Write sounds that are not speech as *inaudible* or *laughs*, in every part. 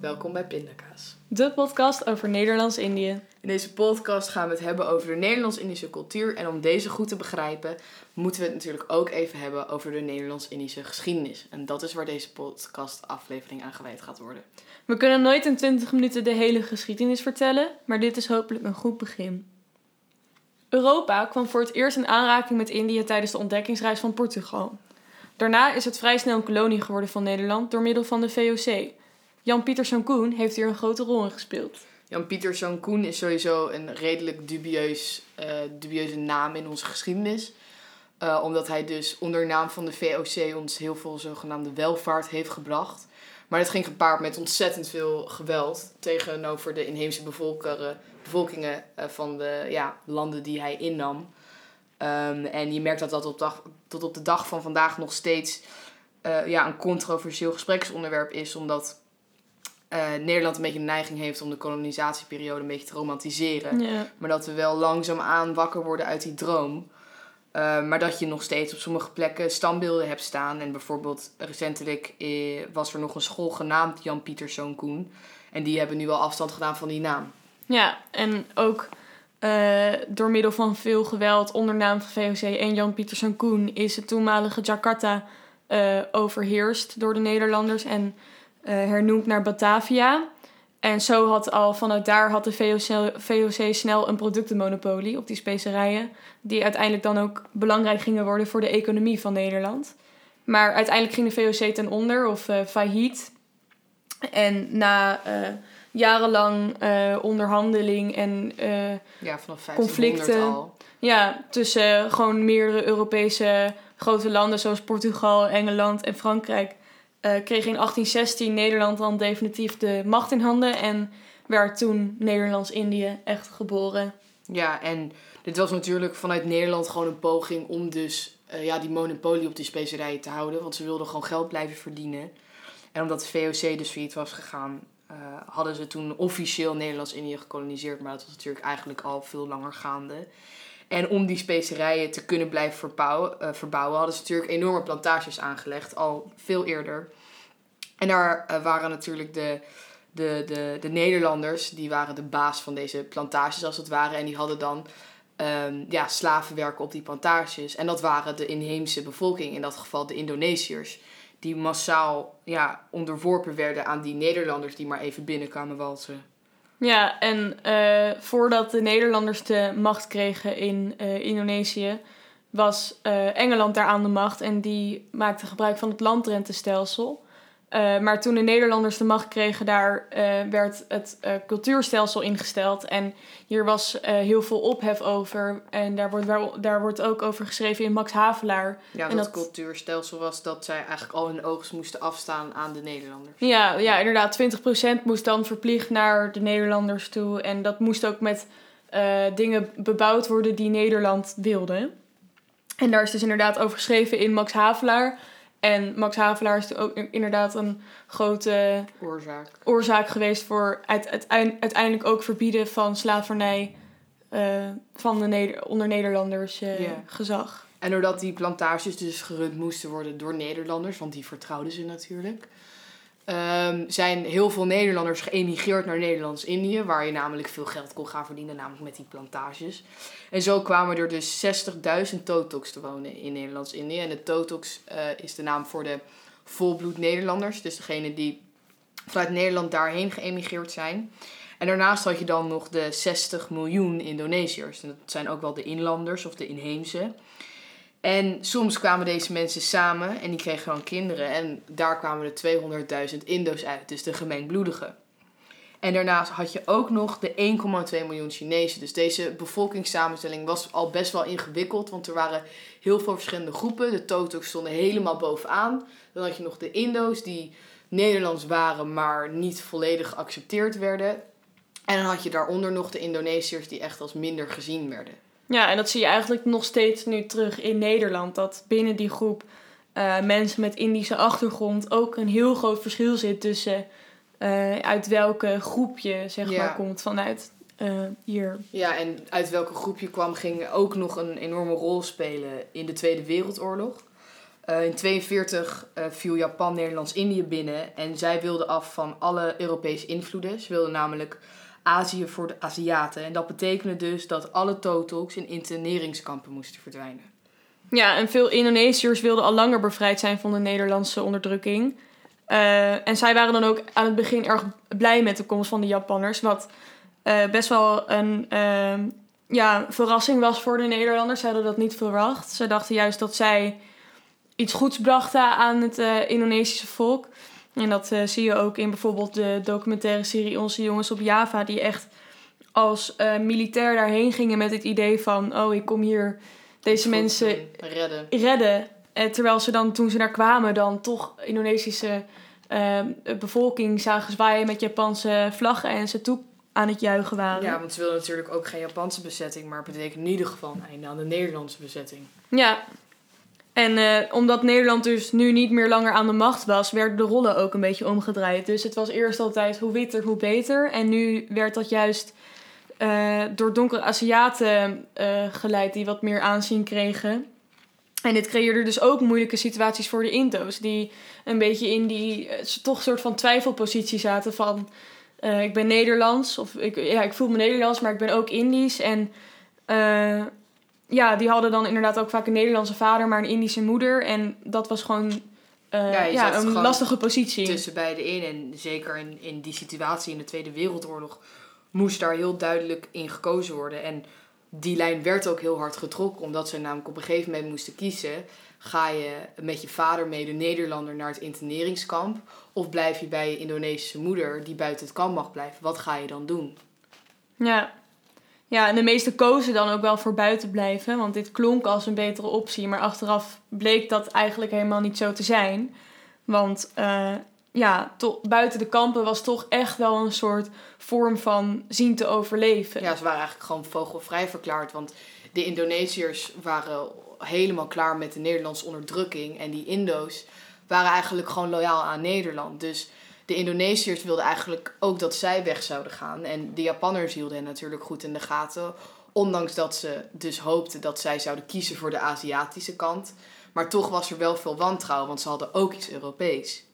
Welkom bij Pindakaas. De podcast over Nederlands-Indië. In deze podcast gaan we het hebben over de Nederlands-Indische cultuur. En om deze goed te begrijpen, moeten we het natuurlijk ook even hebben over de Nederlands-Indische geschiedenis. En dat is waar deze podcast-aflevering aan gewijd gaat worden. We kunnen nooit in 20 minuten de hele geschiedenis vertellen, maar dit is hopelijk een goed begin. Europa kwam voor het eerst in aanraking met Indië tijdens de ontdekkingsreis van Portugal. Daarna is het vrij snel een kolonie geworden van Nederland door middel van de VOC. Jan Pieterszoon Koen heeft hier een grote rol in gespeeld. Jan Pieterszoon Koen is sowieso een redelijk dubieus, eh, dubieuze naam in onze geschiedenis. Eh, omdat hij dus onder naam van de VOC ons heel veel zogenaamde welvaart heeft gebracht. Maar het ging gepaard met ontzettend veel geweld tegenover de inheemse bevolkeren, bevolkingen eh, van de ja, landen die hij innam. Ehm, en je merkt dat dat op dag, tot op de dag van vandaag nog steeds eh, ja, een controversieel gespreksonderwerp is. Omdat eh, Nederland een beetje de neiging heeft om de kolonisatieperiode een beetje te romantiseren. Ja. Maar dat we wel langzaamaan wakker worden uit die droom. Uh, maar dat je nog steeds op sommige plekken standbeelden hebt staan. En bijvoorbeeld recentelijk was er nog een school genaamd Jan Pieterszoon Koen. En die hebben nu wel afstand gedaan van die naam. Ja, en ook uh, door middel van veel geweld onder naam van VOC en Jan Pieterszoon Koen is het toenmalige Jakarta uh, overheerst door de Nederlanders en hernoemd naar Batavia. En zo had al vanuit daar had de VOC, VOC snel een productenmonopolie op die specerijen. Die uiteindelijk dan ook belangrijk gingen worden voor de economie van Nederland. Maar uiteindelijk ging de VOC ten onder of failliet. En na jarenlang uh, onderhandeling en ja, vanaf conflicten al. Ja, tussen gewoon meerdere Europese grote landen zoals Portugal, Engeland en Frankrijk uh, kreeg in 1816 Nederland dan definitief de macht in handen en werd toen Nederlands-Indië echt geboren. Ja, en dit was natuurlijk vanuit Nederland gewoon een poging om dus uh, ja, die monopolie op die specerijen te houden, want ze wilden gewoon geld blijven verdienen. En omdat de VOC dus failliet was gegaan, uh, hadden ze toen officieel Nederlands-Indië gekoloniseerd, maar dat was natuurlijk eigenlijk al veel langer gaande. En om die specerijen te kunnen blijven verbouwen, uh, verbouwen hadden ze natuurlijk enorme plantages aangelegd, al veel eerder. En daar uh, waren natuurlijk de, de, de, de Nederlanders, die waren de baas van deze plantages als het ware. En die hadden dan um, ja, slavenwerken op die plantages. En dat waren de inheemse bevolking, in dat geval de Indonesiërs. Die massaal ja, onderworpen werden aan die Nederlanders die maar even binnenkwamen walsen. Ja, en uh, voordat de Nederlanders de macht kregen in uh, Indonesië, was uh, Engeland daar aan de macht en die maakte gebruik van het landrentestelsel. Uh, maar toen de Nederlanders de macht kregen, daar uh, werd het uh, cultuurstelsel ingesteld. En hier was heel veel ophef over. En daar wordt, wel, daar wordt ook over geschreven in Max Havelaar. Ja, en dat, dat cultuurstelsel was dat zij eigenlijk al hun oogst moesten afstaan aan de Nederlanders. Ja, ja inderdaad. 20% moest dan verplicht naar de Nederlanders toe. En dat moest ook met dingen bebouwd worden die Nederland wilde. En daar is dus inderdaad over geschreven in Max Havelaar. En Max Havelaar is ook inderdaad een grote oorzaak, oorzaak geweest voor het uiteindelijk ook verbieden van slavernij uh, van de Neder onder Nederlanders uh, yeah. gezag. En doordat die plantages dus gerund moesten worden door Nederlanders, want die vertrouwden ze natuurlijk, um, zijn heel veel Nederlanders geëmigreerd naar Nederlands-Indië, waar je namelijk veel geld kon gaan verdienen, namelijk met die plantages. En zo kwamen er dus 60.000 Totoks te wonen in Nederlands-Indië. En de Totoks uh, is de naam voor de volbloed Nederlanders, dus degene die vanuit Nederland daarheen geëmigreerd zijn. En daarnaast had je dan nog de 60 miljoen Indonesiërs. En dat zijn ook wel de inlanders of de inheemse. En soms kwamen deze mensen samen en die kregen dan kinderen. En daar kwamen er 200.000 Indo's uit, dus de gemeenbloedigen. En daarnaast had je ook nog de 1,2 miljoen Chinezen. Dus deze bevolkingssamenstelling was al best wel ingewikkeld, want er waren heel veel verschillende groepen. De Totoks stonden helemaal bovenaan. Dan had je nog de Indo's die Nederlands waren, maar niet volledig geaccepteerd werden. En dan had je daaronder nog de Indonesiërs die echt als minder gezien werden. Ja, en dat zie je eigenlijk nog steeds nu terug in Nederland. Dat binnen die groep uh, mensen met Indische achtergrond ook een heel groot verschil zit tussen uh, uit welke groep je zeg Ja. maar komt. Vanuit uh, year. Ja, en uit welke groep je kwam ging ook nog een enorme rol spelen in de Tweede Wereldoorlog. Uh, in 1942 uh, viel Japan Nederlands-Indië binnen en zij wilden af van alle Europese invloeden. Ze wilden namelijk Azië voor de Aziaten. En dat betekende dus dat alle Totoks in interneringskampen moesten verdwijnen. Ja, en veel Indonesiërs wilden al langer bevrijd zijn van de Nederlandse onderdrukking. Uh, en zij waren dan ook aan het begin erg blij met de komst van de Japanners. Wat uh, best wel een uh, ja, verrassing was voor de Nederlanders. Ze hadden dat niet verwacht. Ze dachten juist dat zij iets goeds brachten aan het uh, Indonesische volk. En dat zie je ook in bijvoorbeeld de documentaire serie Onze Jongens op Java, die echt als militair daarheen gingen met het idee van: oh, ik kom hier deze mensen redden. redden. Eh, terwijl ze dan, toen ze daar kwamen, dan toch Indonesische uh, bevolking zagen zwaaien met Japanse vlaggen en ze toe aan het juichen waren. Ja, want ze wilden natuurlijk ook geen Japanse bezetting, maar het betekent in ieder geval een einde aan de Nederlandse bezetting. Ja. En uh, omdat Nederland dus nu niet meer langer aan de macht was, werden de rollen ook een beetje omgedraaid. Dus het was eerst altijd hoe witter, hoe beter. En nu werd dat juist uh, door donkere Aziaten uh, geleid die wat meer aanzien kregen. En dit creëerde dus ook moeilijke situaties voor de Indo's, die een beetje in die toch soort van twijfelpositie zaten van ik ben Nederlands of ik, ja, ik voel me Nederlands, maar ik ben ook Indisch. En ja, die hadden dan inderdaad ook vaak een Nederlandse vader, maar een Indische moeder. En dat was gewoon ja, ja, een lastige positie. Tussen beide in. En zeker in, in die situatie in de Tweede Wereldoorlog moest daar heel duidelijk in gekozen worden. En die lijn werd ook heel hard getrokken, omdat ze namelijk op een gegeven moment moesten kiezen. Ga je met je vader mee, de Nederlander, naar het interneringskamp? Of blijf je bij je Indonesische moeder die buiten het kamp mag blijven? Wat ga je dan doen? Ja. Ja, en de meesten kozen dan ook wel voor buiten blijven, want dit klonk als een betere optie. Maar achteraf bleek dat eigenlijk helemaal niet zo te zijn. Want uh, ja, buiten de kampen was toch echt wel een soort vorm van zien te overleven. Ja, ze waren eigenlijk gewoon vogelvrij verklaard. Want de Indonesiërs waren helemaal klaar met de Nederlandse onderdrukking. En die Indo's waren eigenlijk gewoon loyaal aan Nederland. Dus de Indonesiërs wilden eigenlijk ook dat zij weg zouden gaan. En de Japanners hielden hen natuurlijk goed in de gaten. Ondanks dat ze dus hoopten dat zij zouden kiezen voor de Aziatische kant. Maar toch was er wel veel wantrouwen, want ze hadden ook iets Europees.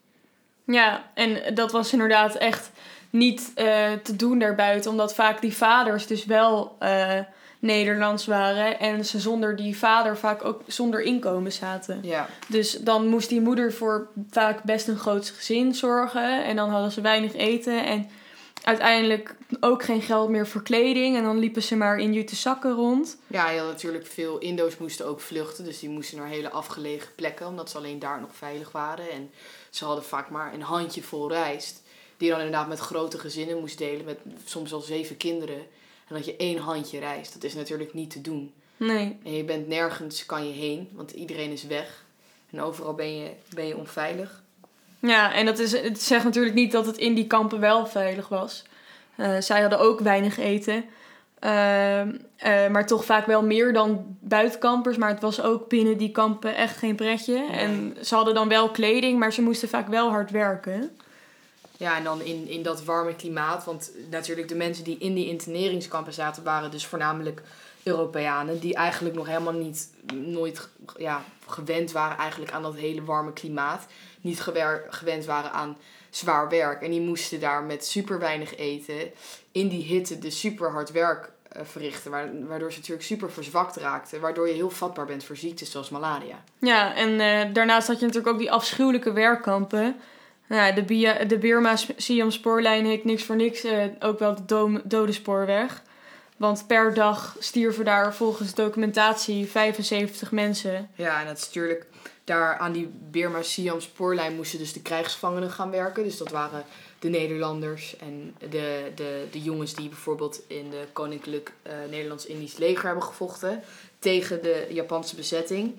Ja, en dat was inderdaad echt niet uh, te doen daarbuiten, omdat vaak die vaders dus wel uh, Nederlands waren en ze zonder die vader vaak ook zonder inkomen zaten. Ja. Dus dan moest die moeder voor vaak best een groot gezin zorgen en dan hadden ze weinig eten en uiteindelijk ook geen geld meer voor kleding en dan liepen ze maar in jute zakken rond. Ja, je had natuurlijk veel Indo's moesten ook vluchten, dus die moesten naar hele afgelegen plekken, omdat ze alleen daar nog veilig waren en ze hadden vaak maar een handje vol rijst. Die dan inderdaad met grote gezinnen moest delen. Met soms al zeven kinderen. Dat je één handje rijst. Dat is natuurlijk niet te doen. Nee. En je bent nergens kan je heen. Want iedereen is weg. En overal ben je, ben je onveilig. Ja, en dat is, het zegt natuurlijk niet dat het in die kampen wel veilig was. Uh, zij hadden ook weinig eten. Uh, uh, maar toch vaak wel meer dan buitenkampers. Maar het was ook binnen die kampen echt geen pretje. Nee. En ze hadden dan wel kleding, maar ze moesten vaak wel hard werken. Ja, en dan in, in dat warme klimaat. Want natuurlijk de mensen die in die interneringskampen zaten... waren dus voornamelijk Europeanen... die eigenlijk nog helemaal niet nooit ja, gewend waren eigenlijk aan dat hele warme klimaat. Niet gewend waren aan zwaar werk. En die moesten daar met super weinig eten in die hitte dus super hard werk uh, verrichten. Waardoor ze natuurlijk super verzwakt raakten. Waardoor je heel vatbaar bent voor ziektes zoals malaria. Ja, en uh, daarnaast had je natuurlijk ook die afschuwelijke werkkampen. Nou, de, de Birma-Siam spoorlijn heet niks voor niks uh, ook wel de do dode spoorweg. Want per dag stierven daar volgens documentatie 75 mensen. Ja, en dat is natuurlijk daar aan die Birma-Siam spoorlijn moesten dus de krijgsgevangenen gaan werken. Dus dat waren de Nederlanders en de, de, de jongens die bijvoorbeeld in de Koninklijk uh, Nederlands-Indisch leger hebben gevochten tegen de Japanse bezetting.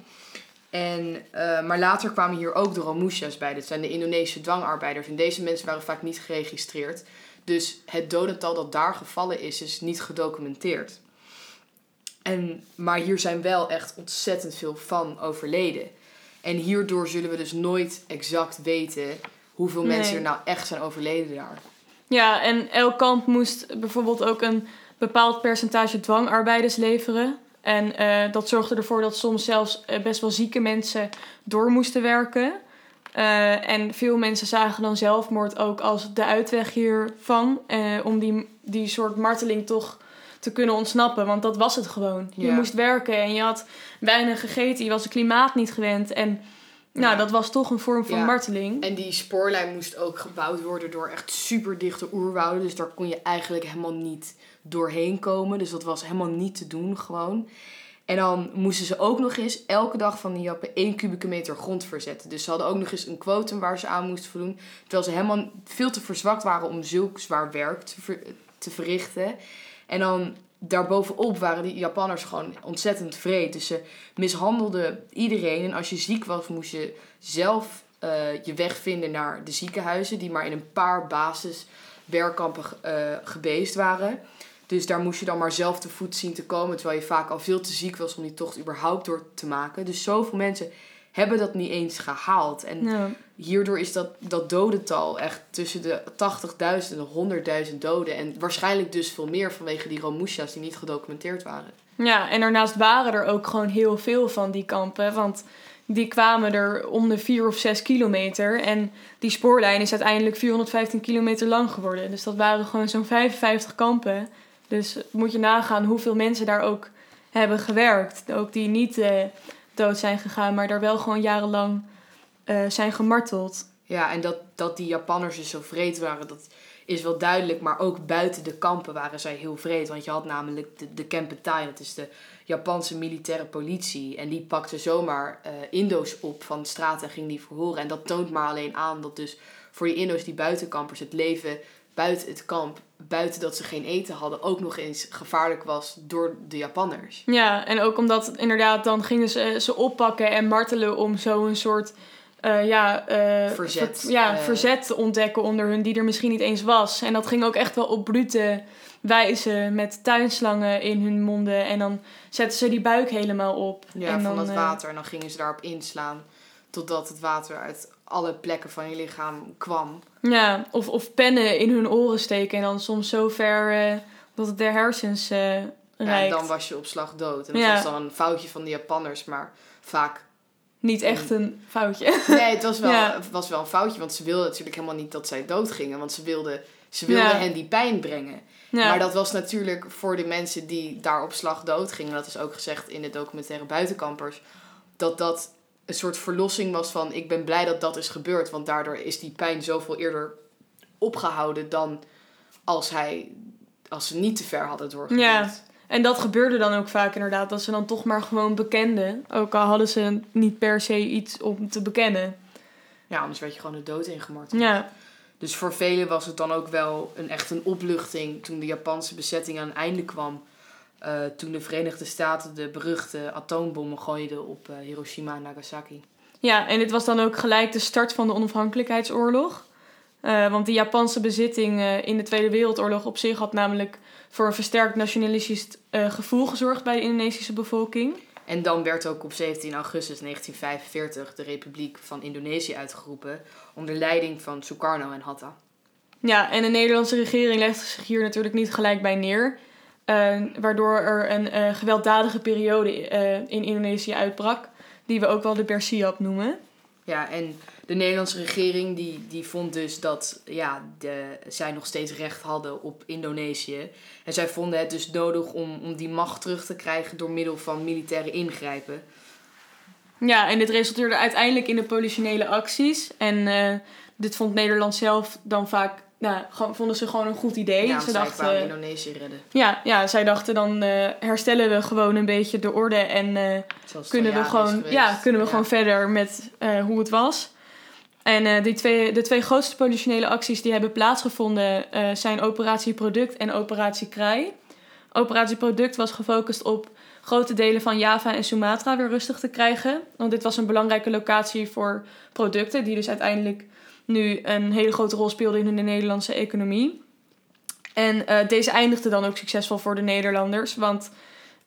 En, uh, maar later kwamen hier ook de Romushas bij. Dat zijn de Indonesische dwangarbeiders. En deze mensen waren vaak niet geregistreerd. Dus het dodental dat daar gevallen is, is niet gedocumenteerd. En, maar hier zijn wel echt ontzettend veel van overleden. En hierdoor zullen we dus nooit exact weten hoeveel nee. mensen er nou echt zijn overleden daar. Ja, en elk kamp moest bijvoorbeeld ook een bepaald percentage dwangarbeiders leveren. En eh, dat zorgde ervoor dat soms zelfs eh, best wel zieke mensen door moesten werken. Eh, en veel mensen zagen dan zelfmoord ook als de uitweg hiervan. om die, die soort marteling toch te kunnen ontsnappen. Want dat was het gewoon. Je moest werken en je had weinig gegeten. Je was het klimaat niet gewend. En nou, dat was toch een vorm van Ja. marteling. En die spoorlijn moest ook gebouwd worden door echt super dichte oerwouden. Dus daar kon je eigenlijk helemaal niet doorheen komen. Dus dat was helemaal niet te doen gewoon. En dan moesten ze ook nog eens elke dag van die jappen 1 kubieke meter grond verzetten. Dus ze hadden ook nog eens een quotum waar ze aan moesten voldoen. Terwijl ze helemaal veel te verzwakt waren om zulk zwaar werk te, ver- te verrichten. En dan daarbovenop waren die Japanners gewoon ontzettend vreed. Dus ze mishandelden iedereen. En als je ziek was, moest je zelf eh, je weg vinden naar de ziekenhuizen. Die maar in een paar basiswerkkampen eh gebeest waren. Dus daar moest je dan maar zelf te voet zien te komen. Terwijl je vaak al veel te ziek was om die tocht überhaupt door te maken. Dus zoveel mensen hebben dat niet eens gehaald. En Ja. hierdoor is dat, dat dodental echt tussen de 80.000 en 100.000 doden. En waarschijnlijk dus veel meer vanwege die Romusha's die niet gedocumenteerd waren. Ja, en daarnaast waren er ook gewoon heel veel van die kampen. Want die kwamen er om de 4 of 6 kilometer. En die spoorlijn is uiteindelijk 415 kilometer lang geworden. Dus dat waren gewoon zo'n 55 kampen. Dus moet je nagaan hoeveel mensen daar ook hebben gewerkt. Ook die niet eh, dood zijn gegaan, maar daar wel gewoon jarenlang eh, zijn gemarteld. Ja, en dat, dat die Japanners dus zo vreed waren, dat is wel duidelijk. Maar ook buiten de kampen waren zij heel vreed. Want je had namelijk de, de Kempentai, dat is de Japanse militaire politie. En die pakte zomaar eh, Indo's op van de straat en ging die verhoren. En dat toont maar alleen aan dat dus voor die Indo's, die buitenkampers, het leven buiten het kamp, buiten dat ze geen eten hadden, ook nog eens gevaarlijk was door de Japanners. Ja, en ook omdat inderdaad dan gingen ze ze oppakken en martelen om zo een soort eh, ja, eh, Verzet, ver- ja, eh. verzet te ontdekken onder hun die er misschien niet eens was. En dat ging ook echt wel op brute wijze met tuinslangen in hun monden. En dan zetten ze die buik helemaal op. Ja, en van dan, dat water. En dan gingen ze daarop inslaan totdat het water uit alle plekken van je lichaam kwam. ja, of, of pennen in hun oren steken en dan soms zo ver eh, dat het de hersens eh Ja, en dan was je op slag dood. En dat Ja. was dan een foutje van de Japanners, maar vaak... Niet echt een foutje. *laughs* Nee, het was wel, Ja. het was wel een foutje, want ze wilden natuurlijk helemaal niet dat zij dood gingen. Want ze wilden, ze wilden Ja. hen die pijn brengen. Ja. Maar dat was natuurlijk voor de mensen die daar op slag dood gingen, dat is ook gezegd in de documentaire Buitenkampers, dat dat een soort verlossing was van ik ben blij dat dat is gebeurd, want daardoor is die pijn zoveel eerder opgehouden dan als hij als ze niet te ver hadden doorgeduwd. Ja. En dat gebeurde dan ook vaak inderdaad, dat ze dan toch maar gewoon bekenden. Ook al hadden ze niet per se iets om te bekennen. Ja, anders werd je gewoon de dood ingemarteld. Ja, Dus voor velen was het dan ook wel een, echt een opluchting toen de Japanse bezetting aan een einde kwam. Eh, toen de Verenigde Staten de beruchte atoombommen gooiden op eh, Hiroshima en Nagasaki. ja en dit was dan ook gelijk de start van de onafhankelijkheidsoorlog. Eh, want de Japanse bezitting eh, in de Tweede Wereldoorlog op zich had namelijk voor een versterkt nationalistisch gevoel gezorgd bij de Indonesische bevolking. En dan werd ook op 17 augustus 1945 de Republiek van Indonesië uitgeroepen onder leiding van Sukarno en Hatta. Ja, en de Nederlandse regering legde zich hier natuurlijk niet gelijk bij neer. Eh, waardoor er een eh, gewelddadige periode eh, in Indonesië uitbrak. Die we ook wel de Bersiap noemen. Ja, en de Nederlandse regering die, die vond dus dat ja, de, zij nog steeds recht hadden op Indonesië. En zij vonden het dus nodig om, om die macht terug te krijgen door middel van militaire ingrijpen. Ja, en dit resulteerde uiteindelijk in de politionele acties. En dit vond Nederland zelf dan vaak... Nou, gewoon- vonden ze gewoon een goed idee. Ja, ze dachten, Indonesië redden. ja, ja, zij dachten dan eh, herstellen we gewoon een beetje de orde en eh, kunnen we gewoon, geweest. ja, kunnen we Ja. gewoon verder met eh, hoe het was. En die twee, de twee grootste politionele acties die hebben plaatsgevonden zijn Operatie Product en Operatie Kraai. Operatie Product was gefocust op grote delen van Java en Sumatra weer rustig te krijgen. Want dit was een belangrijke locatie voor producten, die dus uiteindelijk nu een hele grote rol speelden in de Nederlandse economie. En eh, deze eindigde dan ook succesvol voor de Nederlanders, want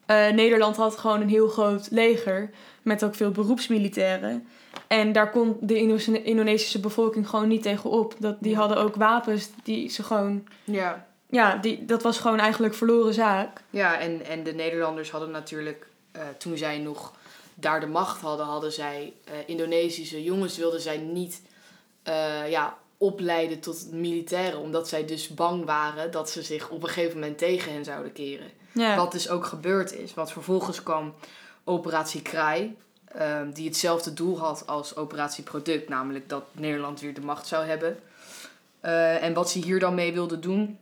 eh, Nederland had gewoon een heel groot leger met ook veel beroepsmilitairen. En daar kon de Indo- Indonesische bevolking gewoon niet tegen op. Dat, die hadden ook wapens die ze gewoon Ja, ja, die, dat was gewoon eigenlijk verloren zaak. Ja, en, en de Nederlanders hadden natuurlijk, eh, toen zij nog daar de macht hadden, hadden zij Indonesische jongens wilden zij niet eh, ja, opleiden tot militairen, omdat zij dus bang waren dat ze zich op een gegeven moment tegen hen zouden keren. Ja. Wat dus ook gebeurd is. Want vervolgens kwam Operatie Kraai, ehm, die hetzelfde doel had als Operatie Product, namelijk dat Nederland weer de macht zou hebben. Eh, en wat ze hier dan mee wilden doen,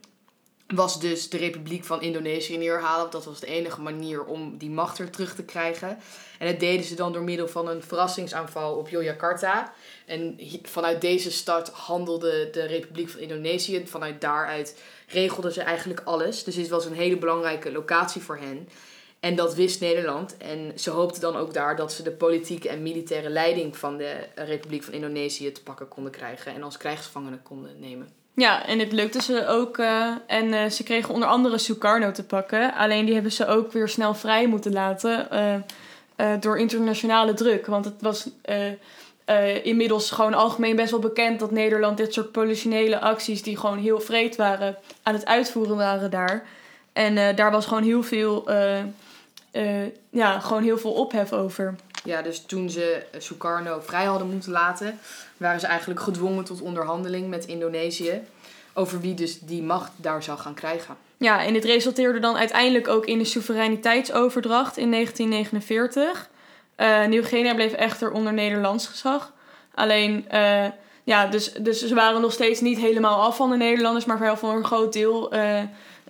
was dus de Republiek van Indonesië neerhalen. Dat was de enige manier om die macht weer terug te krijgen. En dat deden ze dan door middel van een verrassingsaanval op Yogyakarta. En vanuit deze stad handelde de Republiek van Indonesië. En Vanuit daaruit regelden ze eigenlijk alles. Dus dit was een hele belangrijke locatie voor hen. En dat wist Nederland. En ze hoopten dan ook daar dat ze de politieke en militaire leiding van de Republiek van Indonesië te pakken konden krijgen. En als krijgsgevangenen konden nemen. Ja, en het lukte ze ook. eh, en eh, ze kregen onder andere Sukarno te pakken. Alleen die hebben ze ook weer snel vrij moeten laten eh, door internationale druk. Want het was inmiddels gewoon algemeen best wel bekend dat Nederland dit soort politionele acties, die gewoon heel vreed waren, aan het uitvoeren waren daar. En daar was gewoon heel veel, ja, gewoon heel veel ophef over. Ja, dus toen ze Sukarno vrij hadden moeten laten, waren ze eigenlijk gedwongen tot onderhandeling met Indonesië. Over wie dus die macht daar zou gaan krijgen. Ja, en dit resulteerde dan uiteindelijk ook in de soevereiniteitsoverdracht in 1949. Eh Nieuw-Guinea bleef echter onder Nederlands gezag. Alleen, eh, ja, dus, dus ze waren nog steeds niet helemaal af van de Nederlanders, maar wel voor een groot deel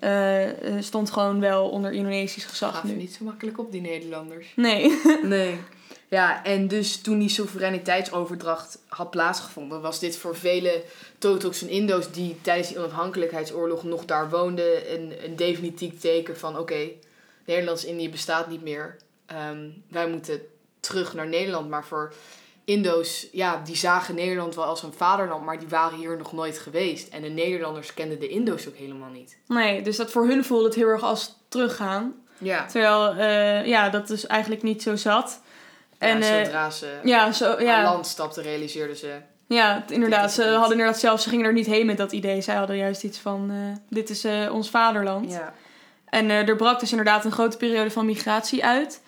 eh, stond gewoon wel onder Indonesisch gezag nu. niet zo makkelijk op, die Nederlanders. Nee. Nee. *laughs* Ja, en dus toen die soevereiniteitsoverdracht had plaatsgevonden, was dit voor vele Totoks en Indo's die tijdens die onafhankelijkheidsoorlog nog daar woonden een, een definitief teken van: oké, Nederlands-Indië bestaat niet meer. Ehm, wij moeten terug naar Nederland. Maar voor Indo's, ja, die zagen Nederland wel als een vaderland, maar die waren hier nog nooit geweest. En de Nederlanders kenden de Indo's ook helemaal niet. nee, dus dat voor hun voelde het heel erg als teruggaan. Ja, Terwijl, eh, ja, dat dus eigenlijk niet zo zat. En, en eh, zodra ze ja, zo, aan ja. land stapten, realiseerden ze. Ja, inderdaad. Ze hadden inderdaad zelf, ze gingen er niet heen met dat idee. Zij hadden juist iets van, eh, dit is eh, ons vaderland. Ja. En er brak dus inderdaad een grote periode van migratie uit.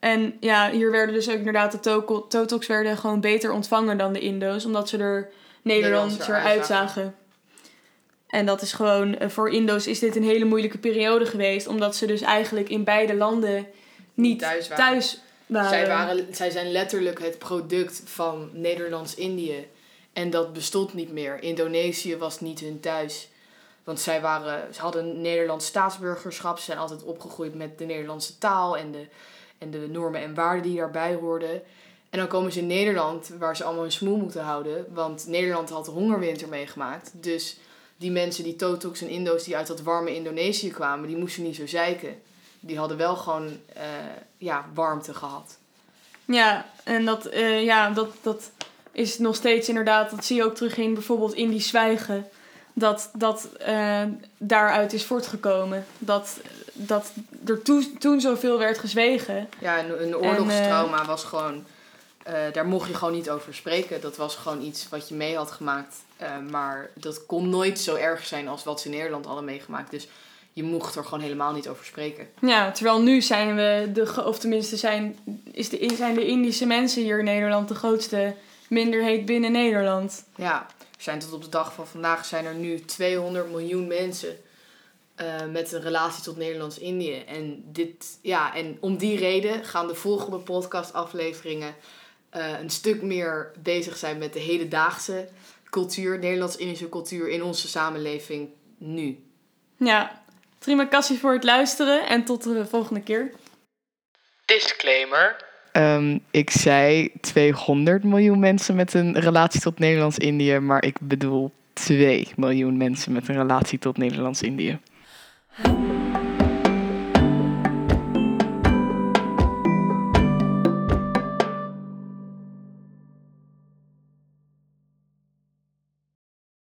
En ja, hier werden dus ook inderdaad de Toko- Totoks werden gewoon beter ontvangen dan de Indo's. Omdat ze er Nederlandser uitzagen. En dat is gewoon, voor Indo's is dit een hele moeilijke periode geweest. Omdat ze dus eigenlijk in beide landen niet thuis waren. thuis waren. Zij, waren, zij zijn letterlijk het product van Nederlands-Indië. En dat bestond niet meer. Indonesië was niet hun thuis. Want zij waren, ze hadden Nederlands staatsburgerschap. Ze zijn altijd opgegroeid met de Nederlandse taal en de, en de normen en waarden die daarbij hoorden. En dan komen ze in Nederland, waar ze allemaal hun smoel moeten houden. Want Nederland had de hongerwinter meegemaakt. Dus die mensen, die Totoks en Indo's die uit dat warme Indonesië kwamen, die moesten niet zo zeiken. Die hadden wel gewoon eh, ja, warmte gehad. Ja, en dat, eh, ja, dat, dat is nog steeds inderdaad, dat zie je ook terug in bijvoorbeeld in die zwijgen. Dat dat eh, daaruit is voortgekomen. Dat, dat er toen, toen zoveel werd gezwegen. Ja, een, een oorlogstrauma was gewoon... daar mocht je gewoon niet over spreken. Dat was gewoon iets wat je mee had gemaakt. Maar dat kon nooit zo erg zijn als wat ze in Nederland hadden meegemaakt. Dus je mocht er gewoon helemaal niet over spreken. Ja, terwijl nu zijn we, de, of tenminste zijn, is de, zijn de Indische mensen hier in Nederland de grootste minderheid binnen Nederland. Ja, er zijn tot op de dag van vandaag zijn er nu 200 miljoen mensen eh, met een relatie tot Nederlands-Indië. En, dit, ja, en om die reden gaan de volgende podcastafleveringen eh, een stuk meer bezig zijn met de hedendaagse cultuur, Nederlands-Indische cultuur in onze samenleving nu. Ja, terima kassie voor het luisteren en tot de volgende keer. Disclaimer. Ehm, ik zei 200 miljoen mensen met een relatie tot Nederlands-Indië, maar ik bedoel 2 miljoen mensen met een relatie tot Nederlands-Indië.